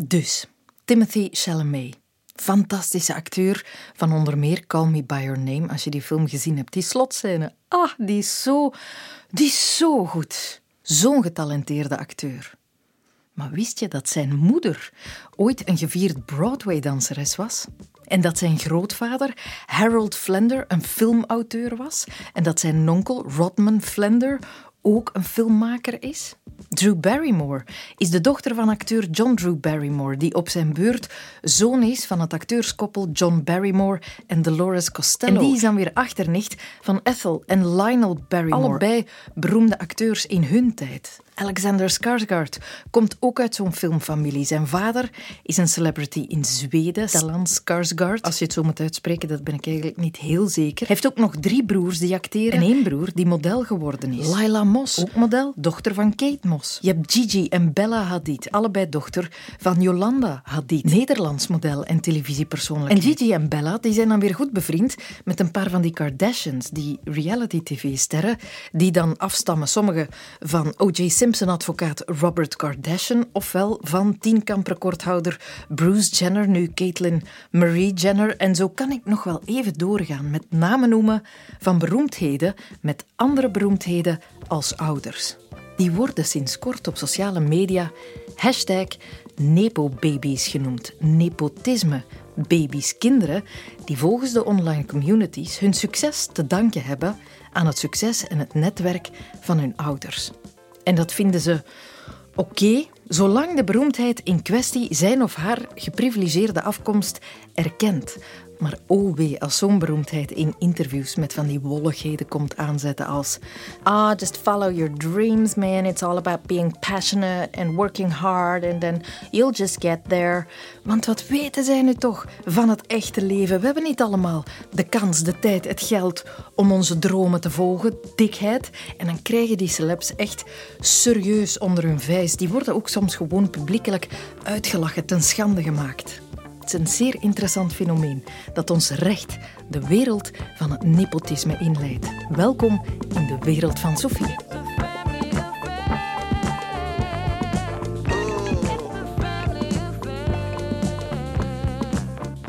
Dus, Timothy Chalamet. Fantastische acteur van onder meer Call Me By Your Name. Als je die film gezien hebt, die slotscène. Ah, die is zo, die is zo goed. Zo'n getalenteerde acteur. Maar wist je dat zijn moeder ooit een gevierd Broadway-danseres was? En dat zijn grootvader, Harold Flender, een filmauteur was? En dat zijn onkel, Rodman Flender, ook een filmmaker is? Drew Barrymore is de dochter van acteur John Drew Barrymore, die op zijn beurt zoon is van het acteurskoppel John Barrymore en Dolores Costello. En die is dan weer achternicht van Ethel en Lionel Barrymore, allebei beroemde acteurs in hun tijd. Alexander Skarsgård komt ook uit zo'n filmfamilie. Zijn vader is een celebrity in Zweden, Stellan Skarsgård. Als je het zo moet uitspreken, dat ben ik eigenlijk niet heel zeker. Hij heeft ook nog drie broers die acteren en één broer die model geworden is. Laila Moss, ook model, dochter van Kate Moss. Je hebt Gigi en Bella Hadid, allebei dochter van Jolanda Hadid, Nederlands model en televisiepersoonlijkheid. En Gigi en Bella die zijn dan weer goed bevriend met een paar van die Kardashians, die reality-tv-sterren, die dan afstammen, sommige van O.J. Simpson Simpson-advocaat Robert Kardashian, ofwel van tienkamprecordhouder Bruce Jenner, nu Caitlyn Marie Jenner. En zo kan ik nog wel even doorgaan met namen noemen van beroemdheden met andere beroemdheden als ouders. Die worden sinds kort op sociale media hashtag Nepo-babies genoemd. Nepotisme. Baby's, kinderen die volgens de online communities hun succes te danken hebben aan het succes en het netwerk van hun ouders. En dat vinden ze oké, zolang de beroemdheid in kwestie zijn of haar geprivilegeerde afkomst erkent. Maar oh wee, als zo'n beroemdheid in interviews met van die wolligheden komt aanzetten als Ah, just follow your dreams, man. It's all about being passionate and working hard and then you'll just get there. Want wat weten zij nu toch van het echte leven? We hebben niet allemaal de kans, de tijd, het geld om onze dromen te volgen, dikheid. En dan krijgen die celebs echt serieus onder hun vijs. Die worden ook soms gewoon publiekelijk uitgelachen, ten schande gemaakt. Een zeer interessant fenomeen dat ons recht de wereld van het nepotisme inleidt. Welkom in de wereld van Sophie.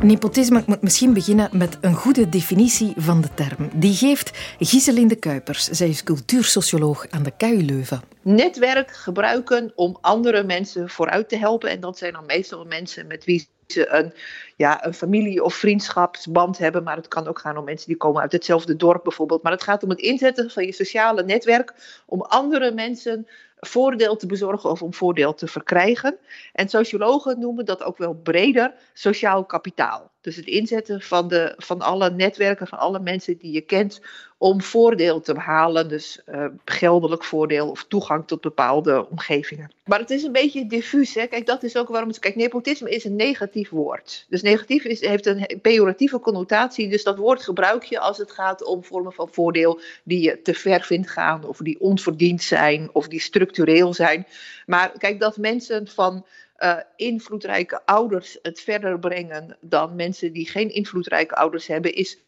Nepotisme, ik moet misschien beginnen met een goede definitie van de term. Die geeft Giselinde Kuipers. Zij is cultuursocioloog aan de KU Leuven. Netwerk gebruiken om andere mensen vooruit te helpen. En dat zijn dan meestal mensen met wie ze een, ja, een familie- of vriendschapsband hebben. Maar het kan ook gaan om mensen die komen uit hetzelfde dorp bijvoorbeeld. Maar het gaat om het inzetten van je sociale netwerk om andere mensen voordeel te bezorgen of om voordeel te verkrijgen. En sociologen noemen dat ook wel breder sociaal kapitaal. Dus het inzetten van, de, van alle netwerken, van alle mensen die je kent, om voordeel te behalen. Dus uh, geldelijk voordeel of toegang tot bepaalde omgevingen. Maar het is een beetje diffuus. Hè? Kijk, dat is ook waarom het. Kijk, nepotisme is een negatief woord. Dus negatief is, heeft een pejoratieve connotatie. Dus dat woord gebruik je als het gaat om vormen van voordeel die je te ver vindt gaan, of die onverdiend zijn, of die structureel zijn. Maar kijk, dat mensen van uh, invloedrijke ouders het verder brengen dan mensen die geen invloedrijke ouders hebben, is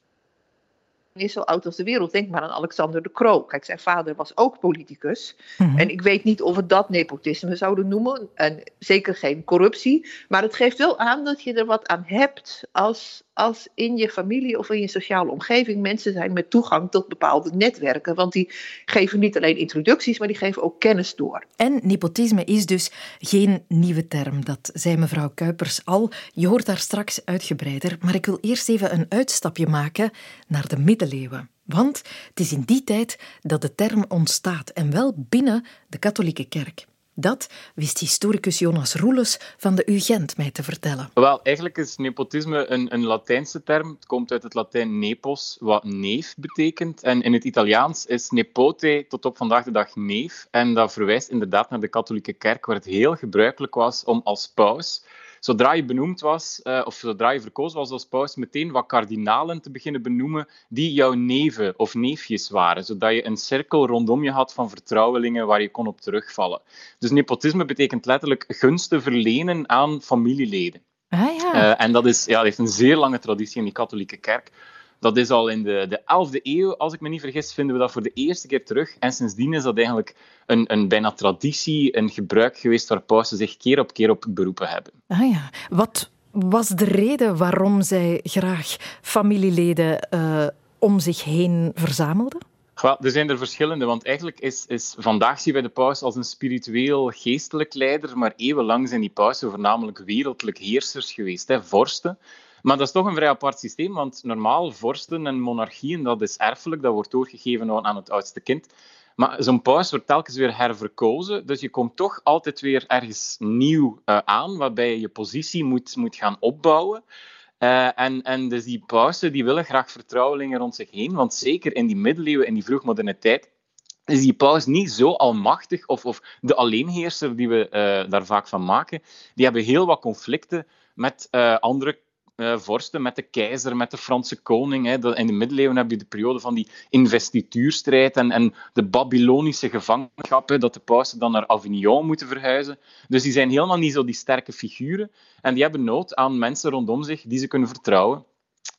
is zo oud als de wereld. Denk maar aan Alexander de Croo. Kijk, zijn vader was ook politicus. Mhm. En ik weet niet of we dat nepotisme zouden noemen. En zeker geen corruptie. Maar het geeft wel aan dat je er wat aan hebt als, als in je familie of in je sociale omgeving mensen zijn met toegang tot bepaalde netwerken. Want die geven niet alleen introducties, maar die geven ook kennis door. En nepotisme is dus geen nieuwe term. Dat zei mevrouw Kuipers al. Je hoort daar straks uitgebreider. Maar ik wil eerst even een uitstapje maken naar de middeleeuwen. Want het is in die tijd dat de term ontstaat en wel binnen de katholieke kerk. Dat wist historicus Jonas Roeles van de UGent mij te vertellen. Wel, eigenlijk is nepotisme een, een Latijnse term. Het komt uit het Latijn nepos, wat neef betekent. En in het Italiaans is nepote tot op vandaag de dag neef. En dat verwijst inderdaad naar de katholieke kerk, waar het heel gebruikelijk was om als paus zodra je benoemd was, uh, of zodra je verkozen was als paus, meteen wat kardinalen te beginnen benoemen die jouw neven of neefjes waren, zodat je een cirkel rondom je had van vertrouwelingen waar je kon op terugvallen. Dus nepotisme betekent letterlijk gunsten verlenen aan familieleden. Ah, ja. Uh, en dat is, ja, dat heeft een zeer lange traditie in die katholieke kerk. Dat is al in de, de 11e eeuw, als ik me niet vergis, vinden we dat voor de eerste keer terug. En sindsdien is dat eigenlijk een, een bijna traditie, een gebruik geweest waar pausen zich keer op keer op beroepen hebben. Ah ja, wat was de reden waarom zij graag familieleden uh, om zich heen verzamelden? Wel, er zijn er verschillende, want eigenlijk is, is vandaag zien wij de paus als een spiritueel geestelijk leider, maar eeuwenlang zijn die pausen voornamelijk wereldlijk heersers geweest, hè, vorsten. Maar dat is toch een vrij apart systeem, want normaal vorsten en monarchieën, dat is erfelijk, dat wordt doorgegeven aan het oudste kind. Maar zo'n paus wordt telkens weer herverkozen, dus je komt toch altijd weer ergens nieuw uh, aan, waarbij je je positie moet, moet gaan opbouwen. Uh, en, en dus die pausen die willen graag vertrouwelingen rond zich heen, want zeker in die middeleeuwen, in die vroegmoderne tijd, is die paus niet zo almachtig, of, of de alleenheerser die we uh, daar vaak van maken. Die hebben heel wat conflicten met uh, andere uh, vorsten, met de keizer, met de Franse koning. Hè. In de middeleeuwen heb je de periode van die investituurstrijd en, en de Babylonische gevangenschappen, dat de pausen dan naar Avignon moeten verhuizen. Dus die zijn helemaal niet zo die sterke figuren. En die hebben nood aan mensen rondom zich die ze kunnen vertrouwen.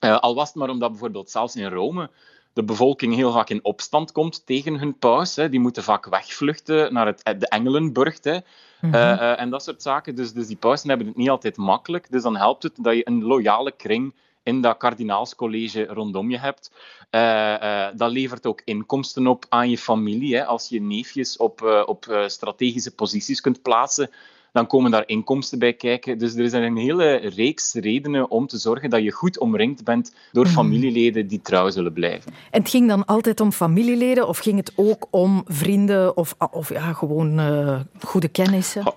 Uh, al was het maar omdat bijvoorbeeld zelfs in Rome de bevolking heel vaak in opstand komt tegen hun paus. Hè. Die moeten vaak wegvluchten naar het, de Engelenburg. Hè. Mhm. Eh, eh, en dat soort zaken. Dus, dus die pausen hebben het niet altijd makkelijk. Dus dan helpt het dat je een loyale kring in dat kardinaalscollege rondom je hebt. Uh, dat levert ook inkomsten op aan je familie. Hè. Als je neefjes op, op strategische posities kunt plaatsen, dan komen daar inkomsten bij kijken. Dus er is een hele reeks redenen om te zorgen dat je goed omringd bent door mhm. familieleden die trouw zullen blijven. En het ging dan altijd om familieleden of ging het ook om vrienden of, of ja, gewoon uh, goede kennissen?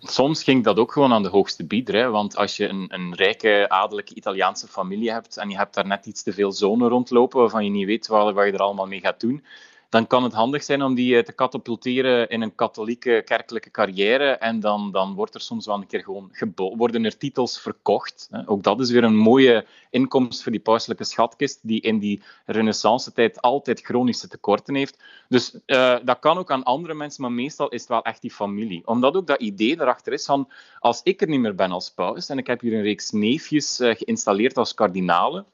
Soms ging dat ook gewoon aan de hoogste bieder. Hè? Want als je een, een rijke, adellijke Italiaanse familie hebt en je hebt daar net iets te veel zonen rondlopen waarvan je niet weet wat, wat je er allemaal mee gaat doen, dan kan het handig zijn om die eh, te katapulteren in een katholieke kerkelijke carrière. En dan, dan wordt er soms wel een keer gewoon worden er titels verkocht. Ook dat is weer een mooie inkomst voor die pauselijke schatkist, die in die renaissance-tijd altijd chronische tekorten heeft. Dus uh, dat kan ook aan andere mensen, maar meestal is het wel echt die familie. Omdat ook dat idee erachter is van, als ik er niet meer ben als paus, en ik heb hier een reeks neefjes uh, geïnstalleerd als kardinalen,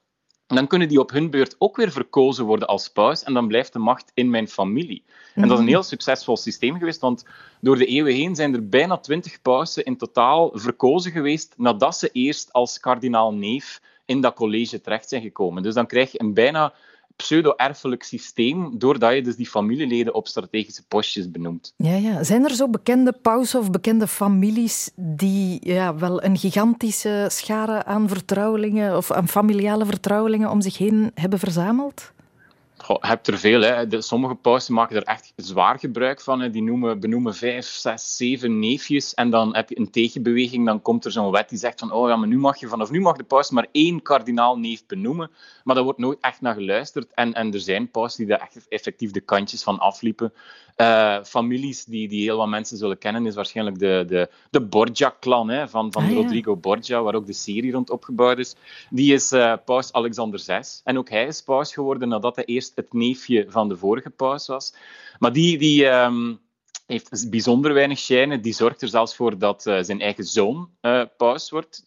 dan kunnen die op hun beurt ook weer verkozen worden als paus en dan blijft de macht in mijn familie. En dat is een mhm. heel succesvol systeem geweest, want door de eeuwen heen zijn er bijna twintig pausen in totaal verkozen geweest nadat ze eerst als kardinaal-neef in dat college terecht zijn gekomen. Dus dan krijg je een bijna pseudo-erfelijk systeem, doordat je dus die familieleden op strategische postjes benoemt. Ja, ja. Zijn er zo bekende pausen of bekende families die ja, wel een gigantische schare aan vertrouwelingen of aan familiale vertrouwelingen om zich heen hebben verzameld? Je hebt er veel. Hè. De, sommige pausen maken er echt zwaar gebruik van. Hè. Die noemen, benoemen vijf, zes, zeven neefjes. En dan heb je een tegenbeweging. Dan komt er zo'n wet die zegt van oh ja, maar nu mag je vanaf nu mag de paus maar één kardinaal neef benoemen. Maar daar wordt nooit echt naar geluisterd. En, en er zijn pausen die daar echt effectief de kantjes van afliepen. Uh, families die, die heel wat mensen zullen kennen, is waarschijnlijk de, de, de Borgia-clan van, van ah, Rodrigo Borgia, waar ook de serie rond opgebouwd is. Die is uh, paus Alexander VI. En ook hij is paus geworden nadat hij eerst het neefje van de vorige paus was. Maar die, die um, heeft bijzonder weinig schijnen. Die zorgt er zelfs voor dat uh, zijn eigen zoon paus wordt,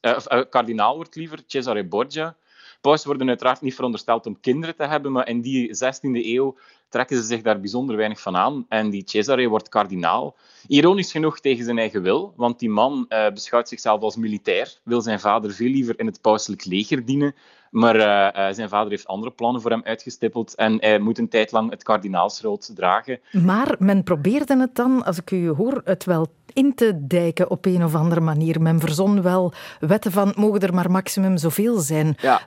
kardinaal wordt liever, Cesare Borgia. Paus worden uiteraard niet verondersteld om kinderen te hebben, maar in die 16e eeuw trekken ze zich daar bijzonder weinig van aan. En die Cesare wordt kardinaal. Ironisch genoeg tegen zijn eigen wil, want die man uh, beschouwt zichzelf als militair, wil zijn vader veel liever in het pauselijk leger dienen. Maar uh, uh, zijn vader heeft andere plannen voor hem uitgestippeld en hij moet een tijd lang het kardinaalsrood dragen. Maar men probeerde het dan, als ik u hoor, het wel in te dijken op een of andere manier. Men verzon wel wetten van mogen er maar maximum zoveel zijn. Ja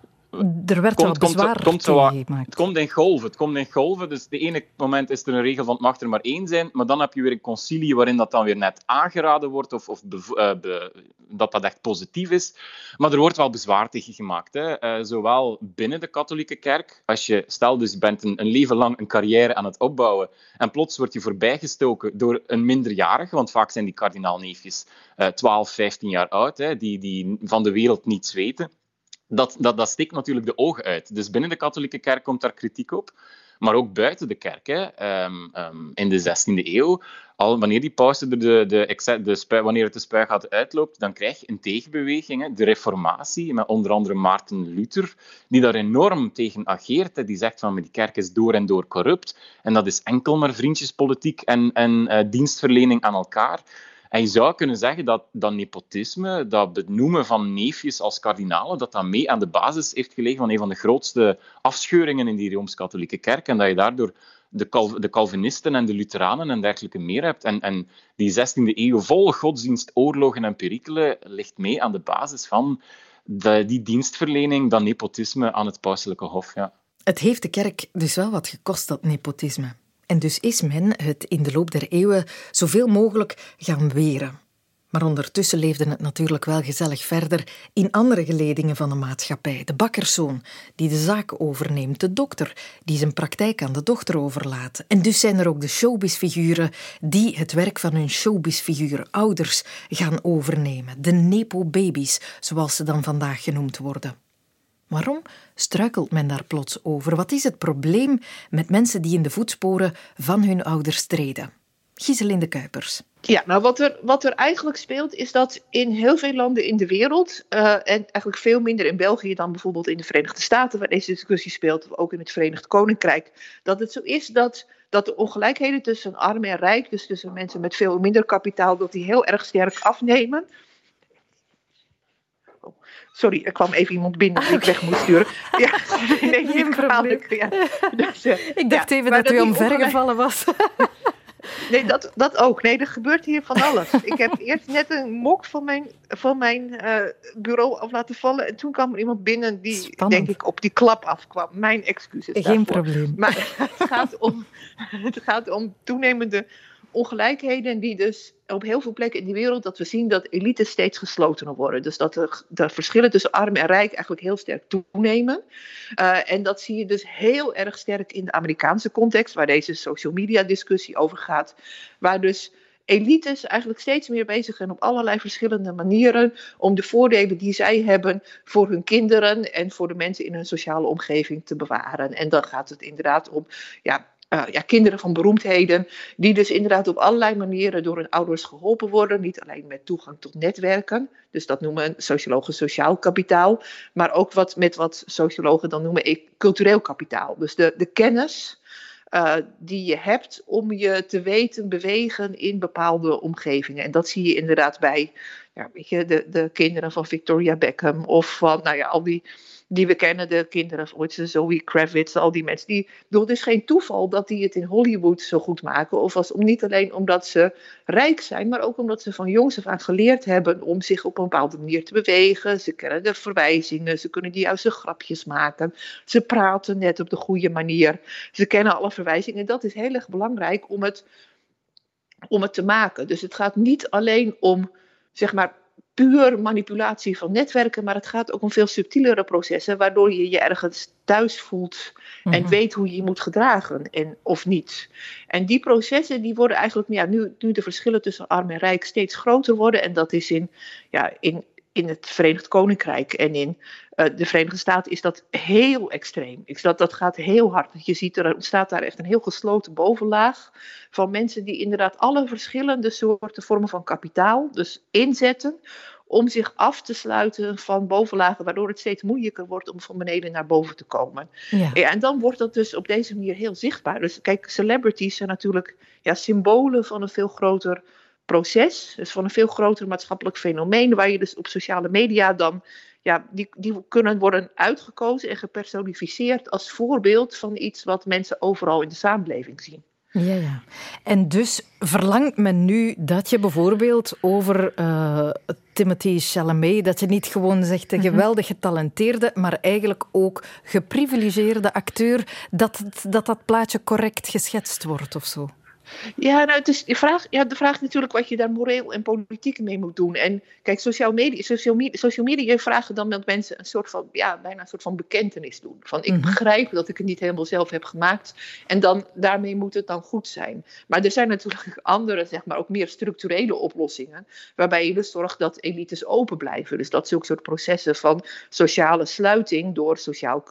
er werd komt, wel bezwaar komt, Het komt in golven. Het komt in golven. Dus de ene moment is er een regel van het mag er maar één zijn, maar dan heb je weer een concilie waarin dat dan weer net aangeraden wordt of, of uh, dat dat echt positief is. Maar er wordt wel bezwaar tegen gemaakt. Hè. Uh, zowel binnen de katholieke kerk, als je, stel dus je bent een, een, leven lang een carrière aan het opbouwen en plots wordt je voorbijgestoken door een minderjarige, want vaak zijn die kardinaalneefjes 12, 15 jaar oud, hè, die, die van de wereld niets weten dat, dat, dat steekt natuurlijk de ogen uit. Dus binnen de katholieke kerk komt daar kritiek op. maar ook buiten de kerk. Hè. Ehm, ehm, in de 16e eeuw, al wanneer die pauze de, de, de, de wanneer het de spuigaten uitloopt, dan krijg je een tegenbeweging, hè, de reformatie, met onder andere Maarten Luther, die daar enorm tegen ageert. Die zegt van die kerk is door en door corrupt en dat is enkel maar vriendjespolitiek en, en uh, dienstverlening aan elkaar. En je zou kunnen zeggen dat, dat nepotisme, dat benoemen van neefjes als kardinalen, dat dat mee aan de basis heeft gelegen van een van de grootste afscheuringen in die Rooms-Katholieke Kerk. En dat je daardoor de, de Calvinisten en de Lutheranen en dergelijke meer hebt. En, en die 16e eeuw vol godsdienst, oorlogen en perikelen ligt mee aan de basis van de, die dienstverlening, dat nepotisme aan het pauselijke hof. Ja. Het heeft de kerk dus wel wat gekost, dat nepotisme. En dus is men het in de loop der eeuwen zoveel mogelijk gaan weren. Maar ondertussen leefde het natuurlijk wel gezellig verder in andere geledingen van de maatschappij. De bakkerszoon die de zaak overneemt, de dokter die zijn praktijk aan de dochter overlaat. En dus zijn er ook de showbizfiguren die het werk van hun showbizfiguur ouders gaan overnemen. De nepo-babies, zoals ze dan vandaag genoemd worden. Waarom struikelt men daar plots over? Wat is het probleem met mensen die in de voetsporen van hun ouders treden? de Kuipers. Ja, nou wat er, wat er eigenlijk speelt is dat in heel veel landen in de wereld, uh, en eigenlijk veel minder in België dan bijvoorbeeld in de Verenigde Staten, waar deze discussie speelt, ook in het Verenigd Koninkrijk, dat het zo is dat, dat de ongelijkheden tussen arm en rijk, dus tussen mensen met veel minder kapitaal, dat die heel erg sterk afnemen. Sorry, er kwam even iemand binnen die ik weg moest sturen. Ja, nee, geen probleem. Ja. Dus, uh, ik dacht ja, even dat, dat u omvergevallen was. Nee, dat, dat ook. Nee, er gebeurt hier van alles. ik heb eerst net een mok van mijn, van mijn uh, bureau af laten vallen. En toen kwam er iemand binnen die, denk ik, op die klap afkwam. Mijn excuses. Geen probleem. Maar het gaat om, het gaat om toenemende ongelijkheden die dus op heel veel plekken in de wereld dat we zien dat elites steeds geslotener worden. Dus dat de, verschillen tussen arm en rijk eigenlijk heel sterk toenemen. Uh, en dat zie je dus heel erg sterk in de Amerikaanse context, waar deze social media discussie over gaat. Waar dus elites eigenlijk steeds meer bezig zijn op allerlei verschillende manieren om de voordelen die zij hebben voor hun kinderen en voor de mensen in hun sociale omgeving te bewaren. En dan gaat het inderdaad om ja, uh, ja, kinderen van beroemdheden, die dus inderdaad op allerlei manieren door hun ouders geholpen worden. Niet alleen met toegang tot netwerken, dus dat noemen sociologen sociaal kapitaal, maar ook wat, met wat sociologen dan noemen cultureel kapitaal. Dus de, de kennis uh, die je hebt om je te weten bewegen in bepaalde omgevingen. En dat zie je inderdaad bij ja, de, de kinderen van Victoria Beckham of van nou ja, al die die we kennen, de kinderen van Zoe Kravitz, al die mensen. Die, is geen toeval dat die het in Hollywood zo goed maken. Of als, om, niet alleen omdat ze rijk zijn, maar ook omdat ze van jongs af aan geleerd hebben om zich op een bepaalde manier te bewegen. Ze kennen de verwijzingen, ze kunnen die juiste grapjes maken. Ze praten net op de goede manier. Ze kennen alle verwijzingen. En dat is heel erg belangrijk om het, om het te maken. Dus het gaat niet alleen om zeg maar puur manipulatie van netwerken, maar het gaat ook om veel subtielere processen, waardoor je je ergens thuis voelt en mhm. weet hoe je je moet gedragen en, of niet. En die processen die worden eigenlijk, ja, nu, nu de verschillen tussen arm en rijk steeds groter worden, en dat is in, ja, in, in het Verenigd Koninkrijk en in uh, de Verenigde Staten is dat heel extreem. Ik, dat, dat gaat heel hard. Je ziet er ontstaat daar echt een heel gesloten bovenlaag van mensen die inderdaad alle verschillende soorten vormen van kapitaal dus inzetten om zich af te sluiten van bovenlagen, waardoor het steeds moeilijker wordt om van beneden naar boven te komen. Ja. ja. en dan wordt dat dus op deze manier heel zichtbaar. Dus kijk, celebrities zijn natuurlijk ja, symbolen van een veel groter proces, dus van een veel groter maatschappelijk fenomeen, waar je dus op sociale media dan, ja, die, die kunnen worden uitgekozen en gepersonificeerd als voorbeeld van iets wat mensen overal in de samenleving zien. Ja, ja. En dus verlangt men nu dat je bijvoorbeeld over uh, Timothy Chalamet, dat je niet gewoon zegt een mhm. geweldig getalenteerde, maar eigenlijk ook geprivilegeerde acteur, dat, dat dat plaatje correct geschetst wordt of zo? Ja, nou, het is de vraag, ja, de vraag natuurlijk wat je daar moreel en politiek mee moet doen. En kijk, social media, social media, social media vragen dan dat mensen een soort van, ja, bijna een soort van bekentenis doen. Van ik mhm. begrijp dat ik het niet helemaal zelf heb gemaakt. En dan, daarmee moet het dan goed zijn. Maar er zijn natuurlijk andere, zeg maar, ook meer structurele oplossingen. Waarbij je dus zorgt dat elites open blijven. Dus dat zulke soort processen van sociale sluiting door sociaal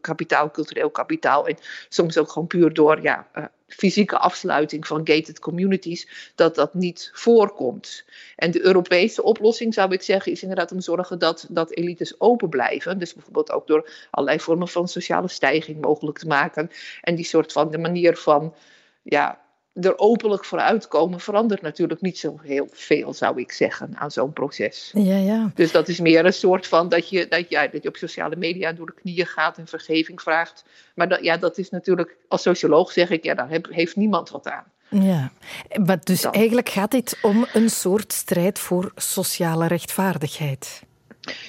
kapitaal, cultureel kapitaal. En soms ook gewoon puur door, ja. Uh, fysieke afsluiting van gated communities, dat dat niet voorkomt. En de Europese oplossing, zou ik zeggen, is inderdaad om zorgen dat, dat elites open blijven. Dus bijvoorbeeld ook door allerlei vormen van sociale stijging mogelijk te maken. En die soort van de manier van ja, er openlijk voor uitkomen verandert natuurlijk niet zo heel veel, zou ik zeggen, aan zo'n proces. Ja, ja. Dus dat is meer een soort van dat je, dat, ja, dat je op sociale media door de knieën gaat en vergeving vraagt. Maar dat, ja, dat is natuurlijk, als socioloog zeg ik, ja, daar heeft niemand wat aan. Ja, maar dus eigenlijk gaat dit om een soort strijd voor sociale rechtvaardigheid.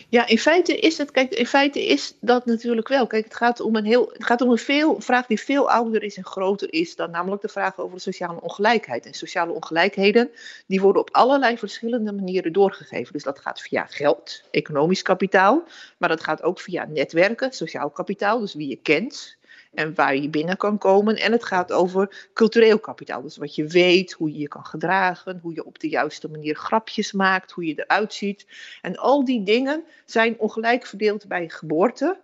Ja, in feite is het, kijk, in feite is dat natuurlijk wel. Kijk, het gaat om een heel, het gaat om een veel, vraag die veel ouder is en groter is dan namelijk de vraag over de sociale ongelijkheid. En sociale ongelijkheden, die worden op allerlei verschillende manieren doorgegeven. Dus dat gaat via geld, economisch kapitaal, maar dat gaat ook via netwerken, sociaal kapitaal, dus wie je kent en waar je binnen kan komen. En het gaat over cultureel kapitaal. Dus wat je weet, hoe je je kan gedragen, hoe je op de juiste manier grapjes maakt, hoe je eruit ziet. En al die dingen zijn ongelijk verdeeld bij geboorte.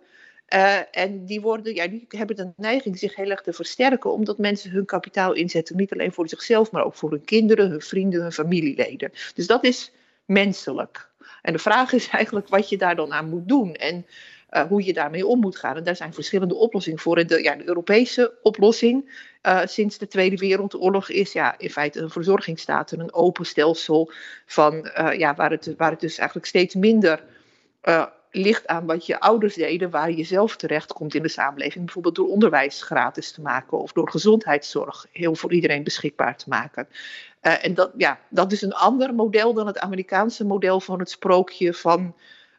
Uh, en die, worden, ja, die hebben de neiging zich heel erg te versterken, omdat mensen hun kapitaal inzetten. Niet alleen voor zichzelf, maar ook voor hun kinderen, hun vrienden, hun familieleden. Dus dat is menselijk. En de vraag is eigenlijk wat je daar dan aan moet doen. En uh, hoe je daarmee om moet gaan. En daar zijn verschillende oplossingen voor. En de, ja, de Europese oplossing uh, sinds de Tweede Wereldoorlog is ja, in feite een verzorgingsstaat en een open stelsel van, uh, ja, waar, het, waar het dus eigenlijk steeds minder ligt aan wat je ouders deden, waar je zelf terecht komt in de samenleving. Bijvoorbeeld door onderwijs gratis te maken of door gezondheidszorg heel voor iedereen beschikbaar te maken. En dat, ja, dat is een ander model dan het Amerikaanse model van het sprookje van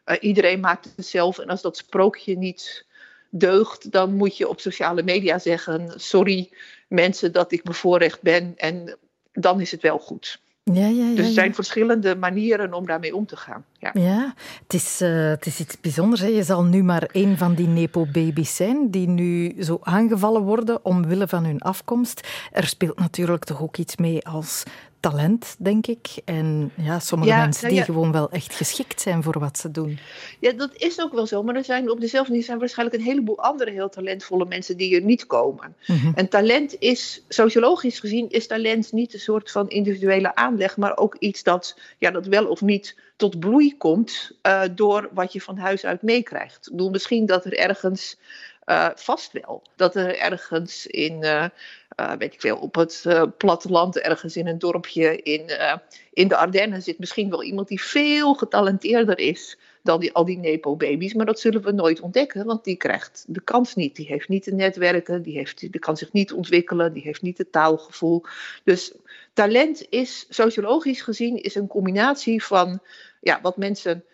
uh, iedereen maakt het zelf. En als dat sprookje niet deugt, dan moet je op sociale media zeggen: Sorry mensen dat ik bevoorrecht ben. En dan is het wel goed. Ja, ja, ja, dus er zijn verschillende manieren om daarmee om te gaan. Ja, ja het, is, uh, het is iets bijzonders. Hè. Je zal nu maar een van die Nepo-baby's zijn die nu zo aangevallen worden omwille van hun afkomst. Er speelt natuurlijk toch ook iets mee als talent, denk ik. En ja, sommige mensen nou die gewoon wel echt geschikt zijn voor wat ze doen. Ja, dat is ook wel zo. Maar er zijn op dezelfde manier zijn waarschijnlijk een heleboel andere heel talentvolle mensen die er niet komen. Mhm. En talent is, sociologisch gezien, is talent niet een soort van individuele aanleg, maar ook iets dat, ja, dat wel of niet tot bloei komt uh, door wat je van huis uit meekrijgt. Ik bedoel, misschien dat er ergens uh, vast wel. Dat er ergens in, uh, uh, weet ik veel, op het platteland, ergens in een dorpje in, in de Ardennen zit misschien wel iemand die veel getalenteerder is dan die, al die Nepo-baby's. Maar dat zullen we nooit ontdekken, want die krijgt de kans niet. Die heeft niet de netwerken, die, heeft, die kan zich niet ontwikkelen, die heeft niet het taalgevoel. Dus talent is, sociologisch gezien, is een combinatie van ja, wat mensen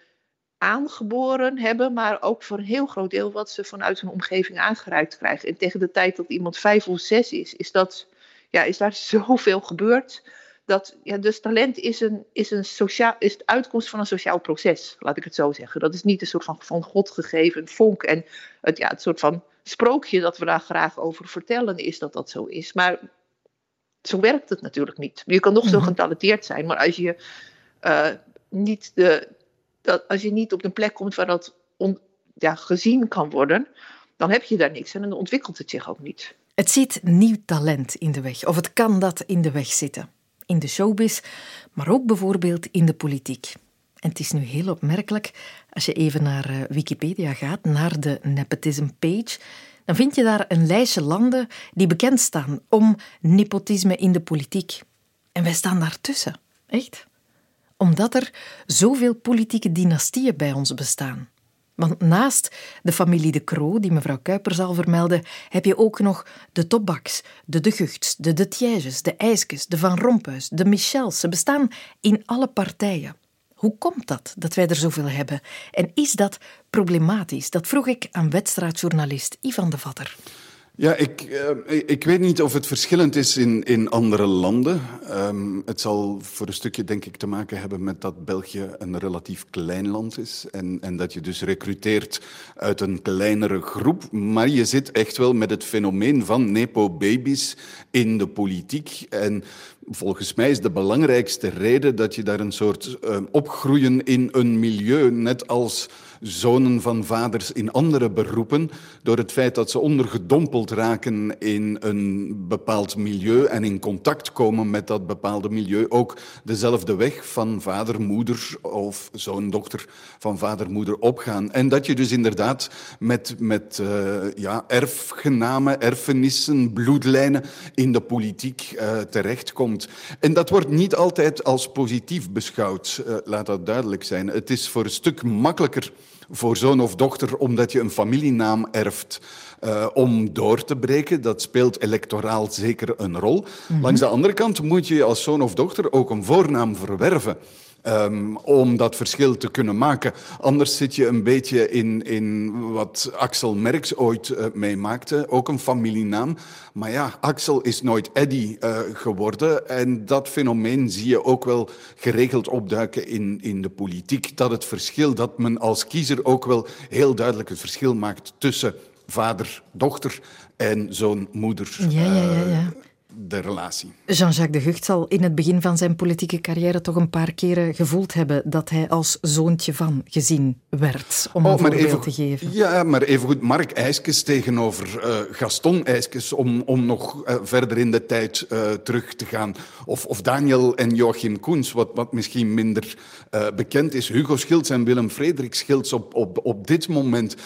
aangeboren hebben, maar ook voor een heel groot deel wat ze vanuit hun omgeving aangereikt krijgen. En tegen de tijd dat iemand vijf of zes is, is, dat, ja, is daar zoveel gebeurd. Dat, ja, dus talent is, een, is, een sociaal, is de uitkomst van een sociaal proces, laat ik het zo zeggen. Dat is niet een soort van van God gegeven vonk. En het, ja, het soort van sprookje dat we daar graag over vertellen, is dat dat zo is. Maar zo werkt het natuurlijk niet. Je kan nog zo mhm. getalenteerd zijn, maar als je uh, niet de, dat als je niet op een plek komt waar dat ja, gezien kan worden, dan heb je daar niks en dan ontwikkelt het zich ook niet. Het ziet nieuw talent in de weg, of het kan dat in de weg zitten. In de showbiz, maar ook bijvoorbeeld in de politiek. En het is nu heel opmerkelijk, als je even naar eh, Wikipedia gaat, naar de nepotism page, dan vind je daar een lijstje landen die bekend staan om nepotisme in de politiek. En wij staan daartussen. Echt? Omdat er zoveel politieke dynastieën bij ons bestaan. Want naast de familie De Croo, die mevrouw Kuiper zal vermelden, heb je ook nog de Tobaks, de De Guchts, de De de IJskes, de Van Rompuys, de Michels. Ze bestaan in alle partijen. Hoe komt dat, dat wij er zoveel hebben? En is dat problematisch? Dat vroeg ik aan wedstrijdjournalist Ivan de Vatter. Ja, ik, uh, ik weet niet of het verschillend is in, in andere landen. Um, het zal voor een stukje denk ik te maken hebben met dat België een relatief klein land is. En, en dat je dus recruteert uit een kleinere groep. Maar je zit echt wel met het fenomeen van nepo-babies in de politiek. En volgens mij is de belangrijkste reden dat je daar een soort uh, opgroeien in een milieu, net als zonen van vaders in andere beroepen, door het feit dat ze ondergedompeld raken in een bepaald milieu en in contact komen met dat bepaalde milieu, ook dezelfde weg van vader, moeder of zoon, dochter van vader, moeder opgaan. En dat je dus inderdaad met, met uh, ja, erfgenamen, erfenissen, bloedlijnen in de politiek uh, terechtkomt. En dat wordt niet altijd als positief beschouwd, uh, laat dat duidelijk zijn. Het is voor een stuk makkelijker voor zoon of dochter omdat je een familienaam erft. Uh, om door te breken. Dat speelt electoraal zeker een rol. Mm -hmm. Langs de andere kant moet je als zoon of dochter ook een voornaam verwerven. Um, om dat verschil te kunnen maken. Anders zit je een beetje in, in wat Axel Merks ooit uh, meemaakte, ook een familienaam. Maar ja, Axel is nooit Eddy uh, geworden. En dat fenomeen zie je ook wel geregeld opduiken in, in de politiek. Dat het verschil, dat men als kiezer ook wel heel duidelijk het verschil maakt tussen vader, dochter en zoon, moeder. Ja, ja, ja. ja de relatie. Jean-Jacques de Gucht zal in het begin van zijn politieke carrière toch een paar keren gevoeld hebben dat hij als zoontje van gezien werd, om oh, een voorbeeld even, te geven. Ja, maar evengoed Mark IJskes tegenover uh, Gaston IJskes, om, om nog uh, verder in de tijd uh, terug te gaan. Of, of Daniel en Joachim Koens, wat, wat misschien minder bekend is. Hugo Schilds en Willem Frederik Schilds op, op, op dit moment.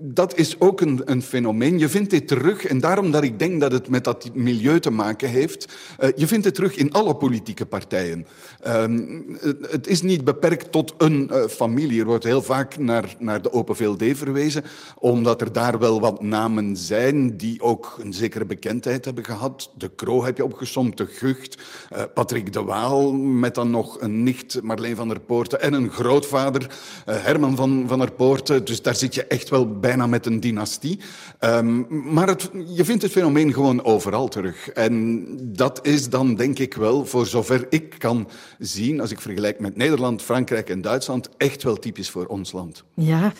Dat is ook een, een fenomeen. Je vindt dit terug en daarom dat ik denk dat het met dat milieu te maken heeft. Uh, je vindt het terug in alle politieke partijen. Um, het, is niet beperkt tot een uh, familie. Er wordt heel vaak naar, naar de Open VLD verwezen, omdat er daar wel wat namen zijn die ook een zekere bekendheid hebben gehad. De Kroo heb je opgesomd, de Gucht, uh, Patrick de Waal, met dan nog een nicht, Marleen van der Poorten, en een grootvader, Herman van, van der Poorten. Dus daar zit je echt wel bijna met een dynastie. Um, maar het, je vindt het fenomeen gewoon overal terug. En dat is dan, denk ik wel, voor zover ik kan zien, als ik vergelijk met Nederland, Frankrijk en Duitsland, echt wel typisch voor ons land. Ja,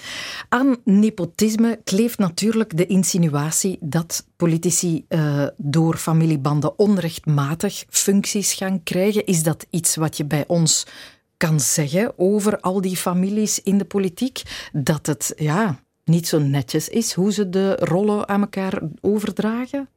aan nepotisme kleeft natuurlijk de insinuatie dat politici uh, door familiebanden onrechtmatig functies gaan krijgen. Is dat iets wat je bij ons kan zeggen over al die families in de politiek? Dat het ja, niet zo netjes is hoe ze de rollen aan elkaar overdragen?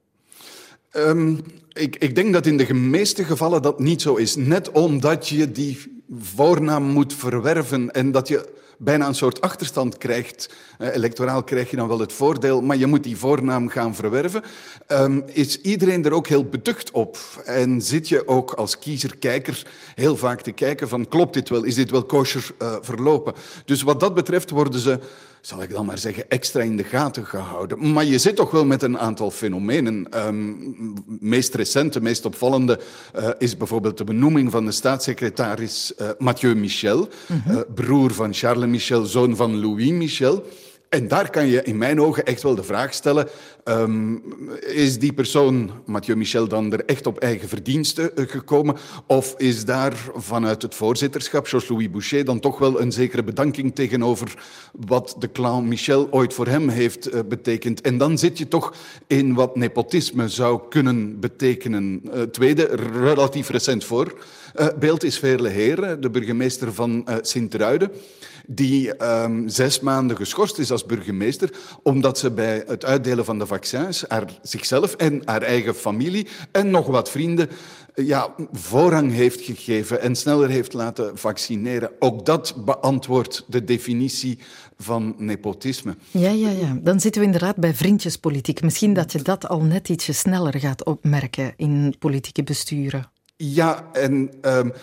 Um, ik, ik, denk dat in de meeste gevallen dat niet zo is. Net omdat je die voornaam moet verwerven en dat je bijna een soort achterstand krijgt. Uh, electoraal krijg je dan wel het voordeel, maar je moet die voornaam gaan verwerven. Um, is iedereen er ook heel beducht op? En zit je ook als kiezer-kijker heel vaak te kijken van klopt dit wel? Is dit wel kosher uh, verlopen? Dus wat dat betreft worden ze zal ik dan maar zeggen, extra in de gaten gehouden. Maar je zit toch wel met een aantal fenomenen. Um, meest recente, meest opvallende uh, is bijvoorbeeld de benoeming van de staatssecretaris uh, Mathieu Michel, mm -hmm. uh, broer van Charles Michel, zoon van Louis Michel. En daar kan je in mijn ogen echt wel de vraag stellen: um, is die persoon, Mathieu Michel, dan er echt op eigen verdiensten uh, gekomen? Of is daar vanuit het voorzitterschap, Georges-Louis Boucher, dan toch wel een zekere bedanking tegenover wat de clan Michel ooit voor hem heeft uh, betekend? En dan zit je toch in wat nepotisme zou kunnen betekenen. Uh, tweede, relatief recent voor. beeld is Veerle Heren, de burgemeester van Sint-Truiden die um, zes maanden geschorst is als burgemeester, omdat ze bij het uitdelen van de vaccins haar, zichzelf en haar eigen familie en nog wat vrienden ja, voorrang heeft gegeven en sneller heeft laten vaccineren. Ook dat beantwoordt de definitie van nepotisme. Ja, ja, ja. Dan zitten we inderdaad bij vriendjespolitiek. Misschien dat je dat al net ietsje sneller gaat opmerken in politieke besturen. Ja, en um,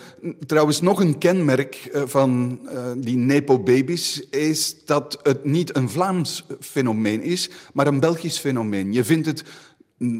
trouwens nog een kenmerk uh, van uh, die nepo-babies is dat het niet een Vlaams fenomeen is, maar een Belgisch fenomeen. Je vindt het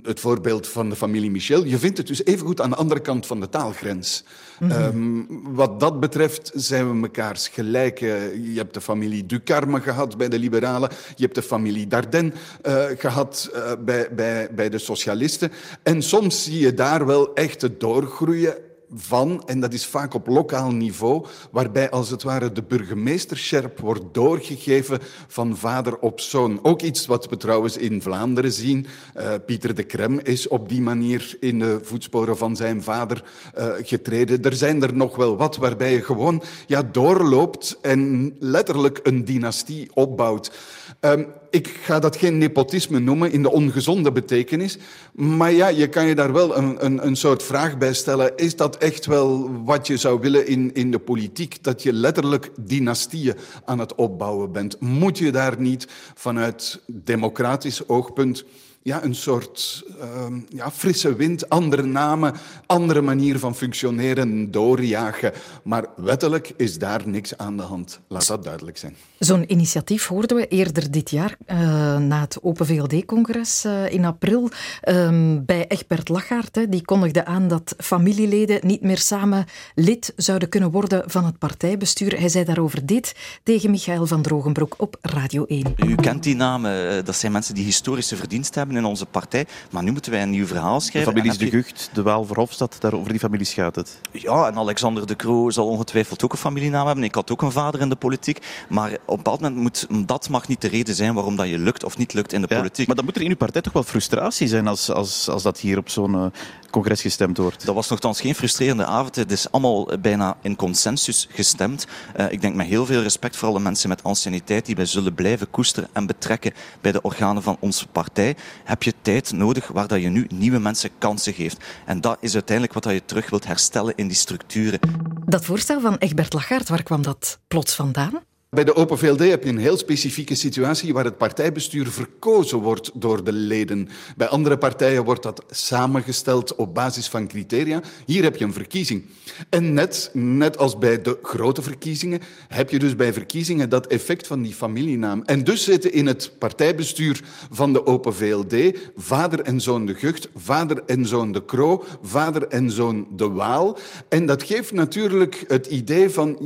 het voorbeeld van de familie Michel. Je vindt het dus evengoed aan de andere kant van de taalgrens. Ehm, wat dat betreft zijn we mekaars gelijk. je hebt de familie Ducarme gehad bij de liberalen. Je hebt de familie Dardenne uh, gehad uh, bij, bij, bij de socialisten. En soms zie je daar wel echt het doorgroeien van, en dat is vaak op lokaal niveau, waarbij als het ware de burgemeesterscherp wordt doorgegeven van vader op zoon. Ook iets wat we trouwens in Vlaanderen zien. Uh, Pieter de Krem is op die manier in de voetsporen van zijn vader uh, getreden. Er zijn er nog wel wat waarbij je gewoon ja, doorloopt en letterlijk een dynastie opbouwt. Um, ik ga dat geen nepotisme noemen in de ongezonde betekenis. Maar ja, je kan je daar wel een, een, een soort vraag bij stellen. Is dat echt wel wat je zou willen in, in de politiek? Dat je letterlijk dynastieën aan het opbouwen bent. Moet je daar niet vanuit democratisch oogpunt ja, een soort uh, ja, frisse wind, andere namen, andere manier van functioneren doorjagen. Maar wettelijk is daar niks aan de hand. Laat dat duidelijk zijn. Zo'n initiatief hoorden we eerder dit jaar, uh, na het Open VLD-congres uh, in april, uh, bij Egbert Lachaert. Hè, die kondigde aan dat familieleden niet meer samen lid zouden kunnen worden van het partijbestuur. Hij zei daarover dit tegen Michael van Drogenbroek op Radio 1. U kent die namen, eh, dat zijn mensen die historische verdiensten hebben in onze partij. Maar nu moeten wij een nieuw verhaal schrijven. De families De Gucht, De Waal, Verhofstadt, daar over die families gaat het. Ja, en Alexander De Croo zal ongetwijfeld ook een familienaam hebben. Ik had ook een vader in de politiek. Maar op een bepaald moment moet dat mag niet de reden zijn waarom dat je lukt of niet lukt in de ja, politiek. Maar dan moet er in uw partij toch wel frustratie zijn als, als, als dat hier op zo'n uh, congres gestemd wordt. Dat was nogthans geen frustrerende avond. Het is allemaal bijna in consensus gestemd. Uh, ik denk met heel veel respect voor alle mensen met anciëniteit die wij zullen blijven koesteren en betrekken bij de organen van onze partij. Heb je tijd nodig waar dat je nu nieuwe mensen kansen geeft. En dat is uiteindelijk wat dat je terug wilt herstellen in die structuren. Dat voorstel van Egbert Lachaert, waar kwam dat plots vandaan? Bij de Open VLD heb je een heel specifieke situatie waar het partijbestuur verkozen wordt door de leden. Bij andere partijen wordt dat samengesteld op basis van criteria. Hier heb je een verkiezing. En net, net als bij de grote verkiezingen heb je dus bij verkiezingen dat effect van die familienaam. En dus zitten in het partijbestuur van de Open VLD vader en zoon de Gucht, vader en zoon de Kroo, vader en zoon de Waal. En dat geeft natuurlijk het idee van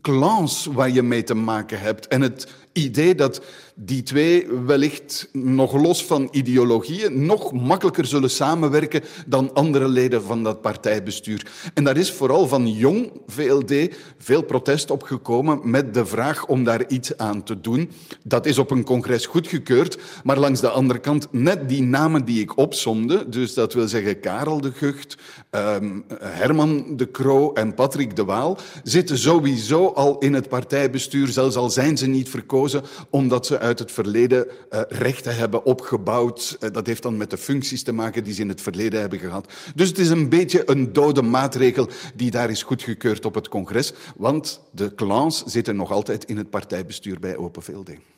clans waar je mee te maken hebt. En het idee dat die twee wellicht nog los van ideologieën nog makkelijker zullen samenwerken dan andere leden van dat partijbestuur. En daar is vooral van jong VLD veel protest op gekomen met de vraag om daar iets aan te doen. Dat is op een congres goedgekeurd, maar langs de andere kant net die namen die ik opsomde, dus dat wil zeggen Karel de Gucht, um, Herman de Croo en Patrick de Waal, zitten sowieso al in het partijbestuur, zelfs al zijn ze niet verkozen, omdat ze uit het verleden uh, rechten hebben opgebouwd. Uh, dat heeft dan met de functies te maken die ze in het verleden hebben gehad. Dus het is een beetje een dode maatregel die daar is goedgekeurd op het congres. Want de clans zitten nog altijd in het partijbestuur bij Open.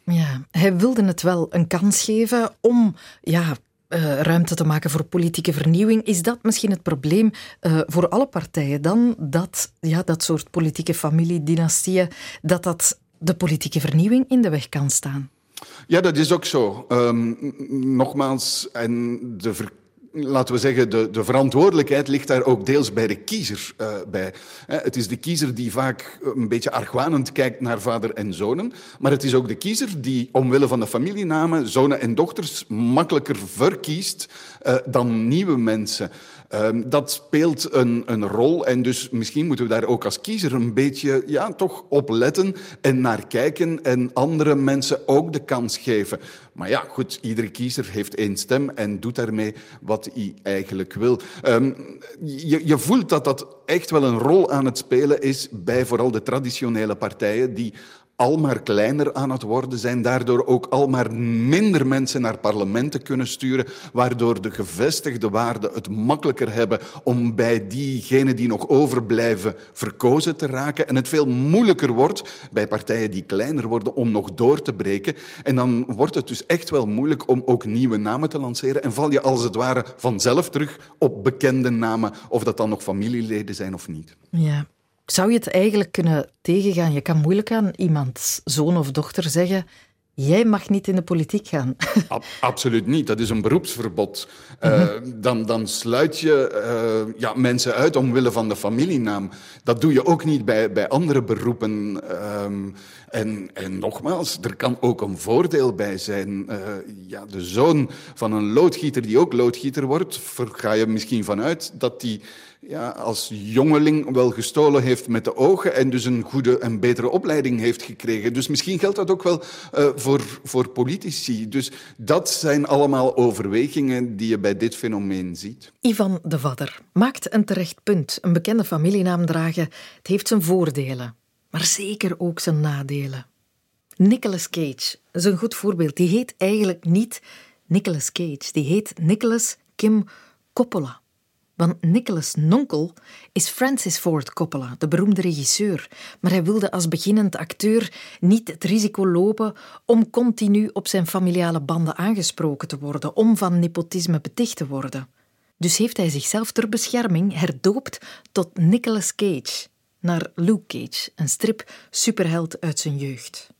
Ja, hij wilde het wel een kans geven om ja, uh, ruimte te maken voor politieke vernieuwing. Is dat misschien het probleem voor alle partijen dan? Dat ja, dat soort politieke familiedynastieën, dat dat de politieke vernieuwing in de weg kan staan? Ja, dat is ook zo. Um, nogmaals, en de laten we zeggen, de, de, verantwoordelijkheid ligt daar ook deels bij de kiezer uh, bij. Het is de kiezer die vaak een beetje argwanend kijkt naar vader en zonen, maar het is ook de kiezer die omwille van de familienamen zonen en dochters makkelijker verkiest uh, dan nieuwe mensen. Um, dat speelt een, een, rol en dus misschien moeten we daar ook als kiezer een beetje ja, toch op letten en naar kijken en andere mensen ook de kans geven. Maar ja, goed, iedere kiezer heeft één stem en doet daarmee wat hij eigenlijk wil. Um, je, je voelt dat dat echt wel een rol aan het spelen is bij vooral de traditionele partijen die al maar kleiner aan het worden zijn, daardoor ook al maar minder mensen naar parlementen kunnen sturen, waardoor de gevestigde waarden het makkelijker hebben om bij diegenen die nog overblijven verkozen te raken en het veel moeilijker wordt bij partijen die kleiner worden om nog door te breken. En dan wordt het dus echt wel moeilijk om ook nieuwe namen te lanceren en val je als het ware vanzelf terug op bekende namen, of dat dan nog familieleden zijn of niet. Ja. Zou je het eigenlijk kunnen tegengaan? Je kan moeilijk aan iemands zoon of dochter zeggen: Jij mag niet in de politiek gaan. absoluut niet. Dat is een beroepsverbod. Uh, dan, dan sluit je uh, ja, mensen uit omwille van de familienaam. Dat doe je ook niet bij, bij andere beroepen. Um, en, en nogmaals, er kan ook een voordeel bij zijn. Uh, ja, de zoon van een loodgieter die ook loodgieter wordt, ga je misschien vanuit dat die ja, als jongeling wel gestolen heeft met de ogen en dus een goede en betere opleiding heeft gekregen. Dus misschien geldt dat ook wel uh, voor, voor politici. Dus dat zijn allemaal overwegingen die je bij dit fenomeen ziet. Ivan de Vadder maakt een terecht punt. Een bekende familienaam dragen, het heeft zijn voordelen, maar zeker ook zijn nadelen. Nicolas Cage is een goed voorbeeld. Die heet eigenlijk niet Nicolas Cage, die heet Nicolas Kim Coppola. Want Nicholas Nonkel is Francis Ford Coppola, de beroemde regisseur. Maar hij wilde als beginnend acteur niet het risico lopen om continu op zijn familiale banden aangesproken te worden, om van nepotisme beticht te worden. Dus heeft hij zichzelf ter bescherming herdoopt tot Nicolas Cage, naar Luke Cage, een strip superheld uit zijn jeugd.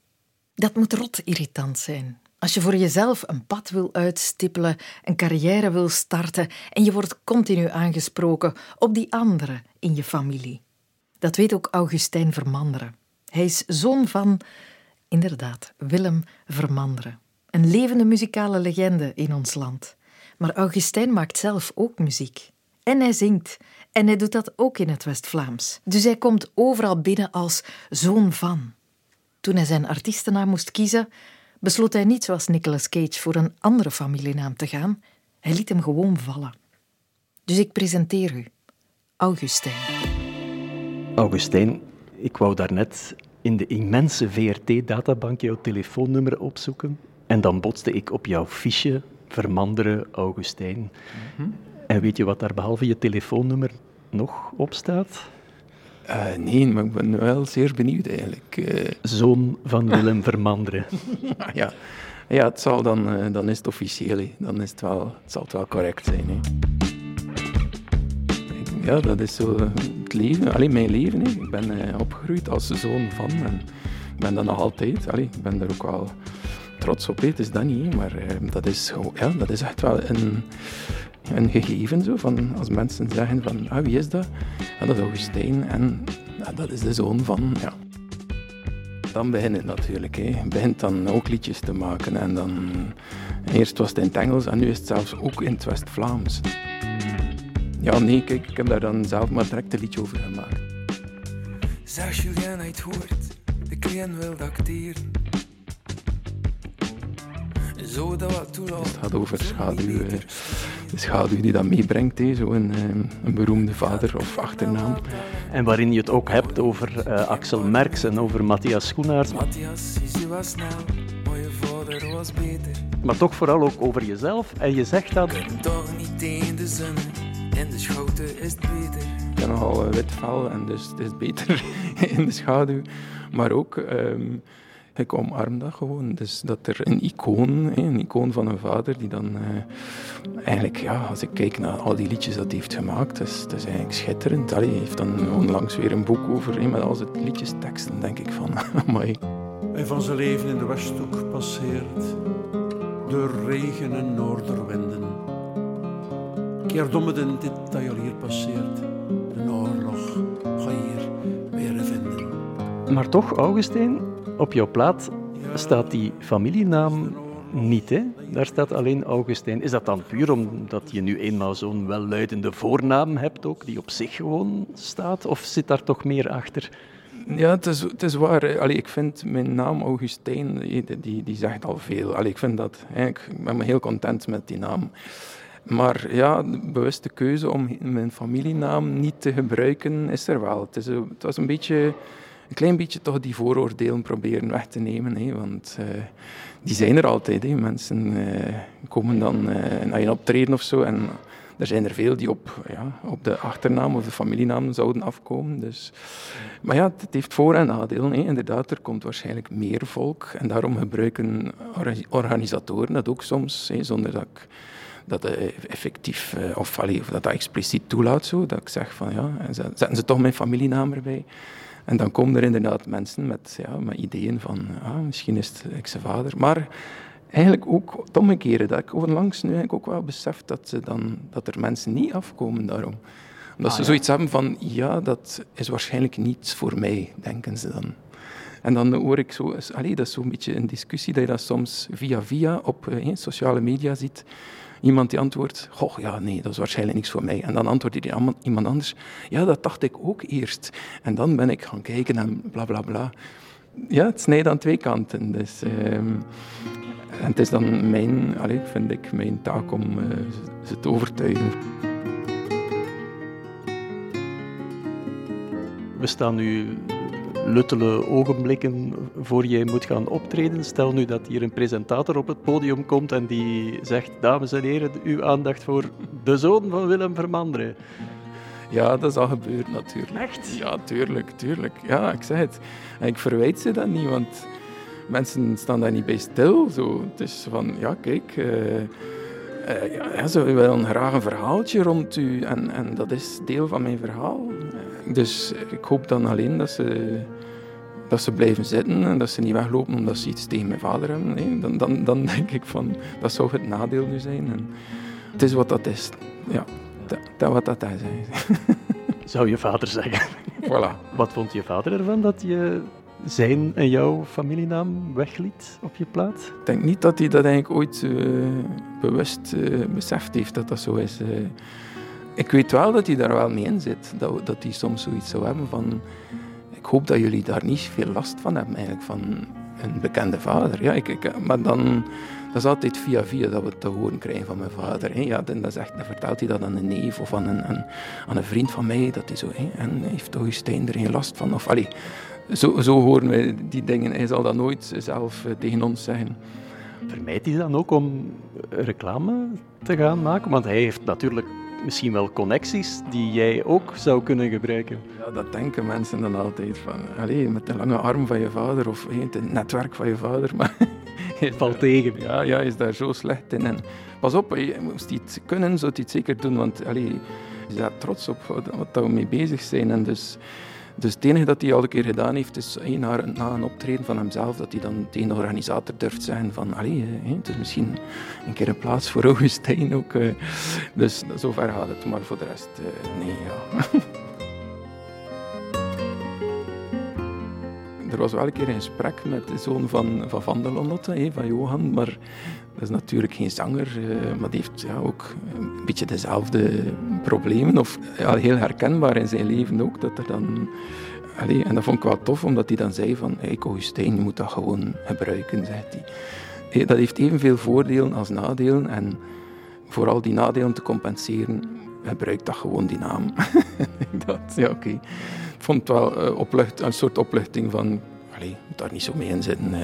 Dat moet rot irritant zijn. Als je voor jezelf een pad wil uitstippelen, een carrière wil starten en je wordt continu aangesproken op die anderen in je familie. Dat weet ook Augustijn Vermanderen. Hij is zoon van, inderdaad, Willem Vermanderen. Een levende muzikale legende in ons land. Maar Augustijn maakt zelf ook muziek. En hij zingt. En hij doet dat ook in het West-Vlaams. Dus hij komt overal binnen als zoon van. Toen hij zijn artiestennaam moest kiezen, besloot hij niet zoals Nicolas Cage voor een andere familienaam te gaan. Hij liet hem gewoon vallen. Dus ik presenteer u Augustijn. Augustijn, ik wou daarnet in de immense VRT-databank jouw telefoonnummer opzoeken. En dan botste ik op jouw fiche Vermanderen Augustijn. Mhm. En weet je wat daar behalve je telefoonnummer nog op staat? Uh, nee, maar ik ben wel zeer benieuwd eigenlijk. Uh... Zoon van Willem Vermanderen. ja. ja, het zal dan, uh, dan is het officieel. He. Dan is het wel, het zal het wel correct zijn. He. Ja, dat is zo het leven, alleen mijn leven. He. Ik ben opgegroeid als zoon van en ik ben dat nog altijd. Allee, ik ben daar ook wel trots op. Het is dat niet, maar dat, is, ja, dat is echt wel een een gegeven. Zo, van, als mensen zeggen van, ah, wie is dat? Ja, dat is Augustijn en dat is de zoon van... Ja. Dan begint het natuurlijk. Hè. Je begint dan ook liedjes te maken. En dan, eerst was het in het Engels en nu is het zelfs ook in het West-Vlaams. Ja, nee, kijk, ik heb daar dan zelf maar direct een liedje over gemaakt. Zeg Julien, het hoort, de cliënt wil acteren. Zo dat wat Het gaat over schaduw, eh, de schaduw die dat meebrengt, zo een, eh, een, beroemde vader of achternaam. En waarin je het ook hebt over uh, Axel Merks en over Matthias Schoenaert. Matthias, je was snel, mooie vader was beter. Maar toch vooral ook over jezelf. En je zegt dat... Toch niet in de zon, in de schouten is het beter. Ik ben nogal wit vel en dus het is beter in de schaduw. Maar ook... Um, ik omarm dat gewoon. Dus dat er een icoon, een icoon van een vader, die dan eh, eigenlijk, ja, als ik kijk naar al die liedjes dat hij heeft gemaakt, dat is, dat is eigenlijk schitterend. Allee, hij heeft dan onlangs weer een boek over, met al zijn liedjesteksten, denk ik van, mooi. Hij van zijn leven in de Westhoek passeert, door regen en noorderwinden. Keer domme in dit dat je hier passeert, de oorlog ga je hier weer vinden. Maar toch, Augustijn, op jouw plaat staat die familienaam niet, hè? Daar staat alleen Augustijn. Is dat dan puur omdat je nu eenmaal zo'n welluidende voornaam hebt ook, die op zich gewoon staat? Of zit daar toch meer achter? Ja, het is, het is waar. Allee, ik vind mijn naam Augustijn, die, die, zegt al veel. Allee, ik vind dat, ik ben heel content met die naam. Maar ja, de bewuste keuze om mijn familienaam niet te gebruiken is er wel. Het, is, het was een beetje een klein beetje toch die vooroordelen proberen weg te nemen. Hè, want uh, die zijn er altijd. Hè. Mensen uh, komen dan uh, naar je optreden of zo. En er zijn er veel die op, ja, op de achternaam of de familienaam zouden afkomen. Dus. Maar ja, het heeft voor- en nadelen. Hè. Inderdaad, er komt waarschijnlijk meer volk. En daarom gebruiken organisatoren dat ook soms, hè, zonder dat ik dat effectief of, of dat dat expliciet toelaat. Zo, dat ik zeg van ja, zetten ze toch mijn familienaam erbij. En dan komen er inderdaad mensen met, ja, met ideeën van, ah, misschien is het ik zijn vader. Maar eigenlijk ook het omgekeerde, dat ik onlangs nu eigenlijk ook wel besef dat, ze dan, dat er mensen niet afkomen daarom. Omdat Ah, ze ja. zoiets hebben van, ja, dat is waarschijnlijk niets voor mij, denken ze dan. En dan hoor ik zo, allee, dat is zo'n beetje een discussie dat je dat soms via via op eh, sociale media ziet. Iemand die antwoordt, goh, ja, nee, dat is waarschijnlijk niks voor mij. En dan antwoordt die iemand anders, ja, dat dacht ik ook eerst. En dan ben ik gaan kijken en bla bla bla. Ja, het snijdt aan twee kanten. Dus, ehm, en het is dan mijn, allee, vind ik, mijn taak om eh, ze te overtuigen. We staan nu luttele ogenblikken voor jij moet gaan optreden. Stel nu dat hier een presentator op het podium komt en die zegt: Dames en heren, uw aandacht voor de zoon van Willem Vermanderen. Ja, dat is al gebeurd natuurlijk. Echt? Ja, tuurlijk, tuurlijk. Ja, ik zeg het. En ik verwijt ze dat niet, want mensen staan daar niet bij stil. Zo. Het is van, ja, kijk, eh, eh, ja, ja, ze willen graag een verhaaltje rond u en, en dat is deel van mijn verhaal. Dus ik hoop dan alleen dat ze, dat ze blijven zitten en dat ze niet weglopen omdat ze iets tegen mijn vader hebben. Nee, dan, dan, dan denk ik van, dat zou het nadeel nu zijn. En het is wat dat is. Ja, dat, dat wat dat is. Zou je vader zeggen. Voilà. Wat vond je vader ervan dat je zijn en jouw familienaam wegliet op je plaat? Ik denk niet dat hij dat eigenlijk ooit eh, bewust eh, beseft heeft dat dat zo is. eh. ik weet wel dat hij daar wel mee in zit. Dat, dat hij soms zoiets zou hebben van... Ik hoop dat jullie daar niet veel last van hebben, eigenlijk, van een bekende vader. Ja, ik, maar dan... Dat is altijd via via dat we het te horen krijgen van mijn vader. Hè. Ja, dan, dat is echt, dan vertelt hij dat aan een neef of aan een, aan, een vriend van mij. Dat hij zo, hè, en heeft Augustijn er geen last van? Of, allee, zo, zo horen wij die dingen. Hij zal dat nooit zelf eh, tegen ons zeggen. Vermijdt hij dan ook om reclame te gaan maken? Want hij heeft natuurlijk misschien wel connecties die jij ook zou kunnen gebruiken. Ja, dat denken mensen dan altijd van. Allee, met de lange arm van je vader of hé, het netwerk van je vader. Maar Het valt tegen. ja, ja, is daar zo slecht in. En pas op, je moest het kunnen, zou hij het zeker doen. Want allee, is daar trots op wat, we mee bezig zijn. En dus, dus het enige dat hij al een keer gedaan heeft, is na, na een optreden van hemzelf, dat hij dan tegen de organisator durft zeggen van allee, hé, het is misschien een keer een plaats voor Augustijn ook. eh. Dus zover gaat het. Maar voor de rest, eh, nee, ja. Er was wel een keer een gesprek met de zoon van Van, van der Lonotte, hè, van Johan, maar dat is natuurlijk geen zanger, eh, maar die heeft ja, ook een beetje dezelfde problemen, of heel herkenbaar in zijn leven ook, dat er dan... Allee, en dat vond ik wel tof, omdat hij dan zei van, hey, Augustijn, je moet dat gewoon gebruiken, zegt hij. Eh, Dat heeft evenveel voordelen als nadelen, en vooral die nadelen te compenseren, gebruik dat gewoon, die naam. dacht, ja, oké. Vond het wel eh, oplucht, een soort opluchting van, allee, moet daar niet zo mee in zitten.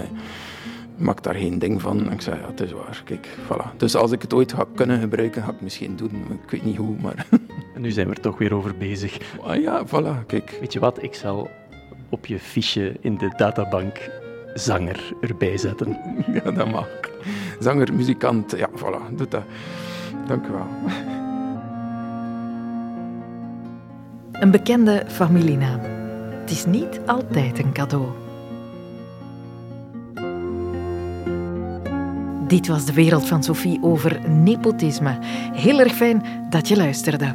maak daar geen ding van. En ik zei, ja, het is waar, kijk, voilà. Dus als ik het ooit ga kunnen gebruiken, ga ik het misschien doen. Ik weet niet hoe, maar... En nu zijn we er toch weer over bezig. ah, ja, voilà, kijk. Weet je wat? Ik zal op je fiche in de databank zanger erbij zetten. Ja, dat mag. Zanger, muzikant, ja, voilà, doe dat. Dank u wel. Een bekende familienaam. Het is niet altijd een cadeau. Dit was de wereld van Sophie over nepotisme. Heel erg fijn dat je luisterde.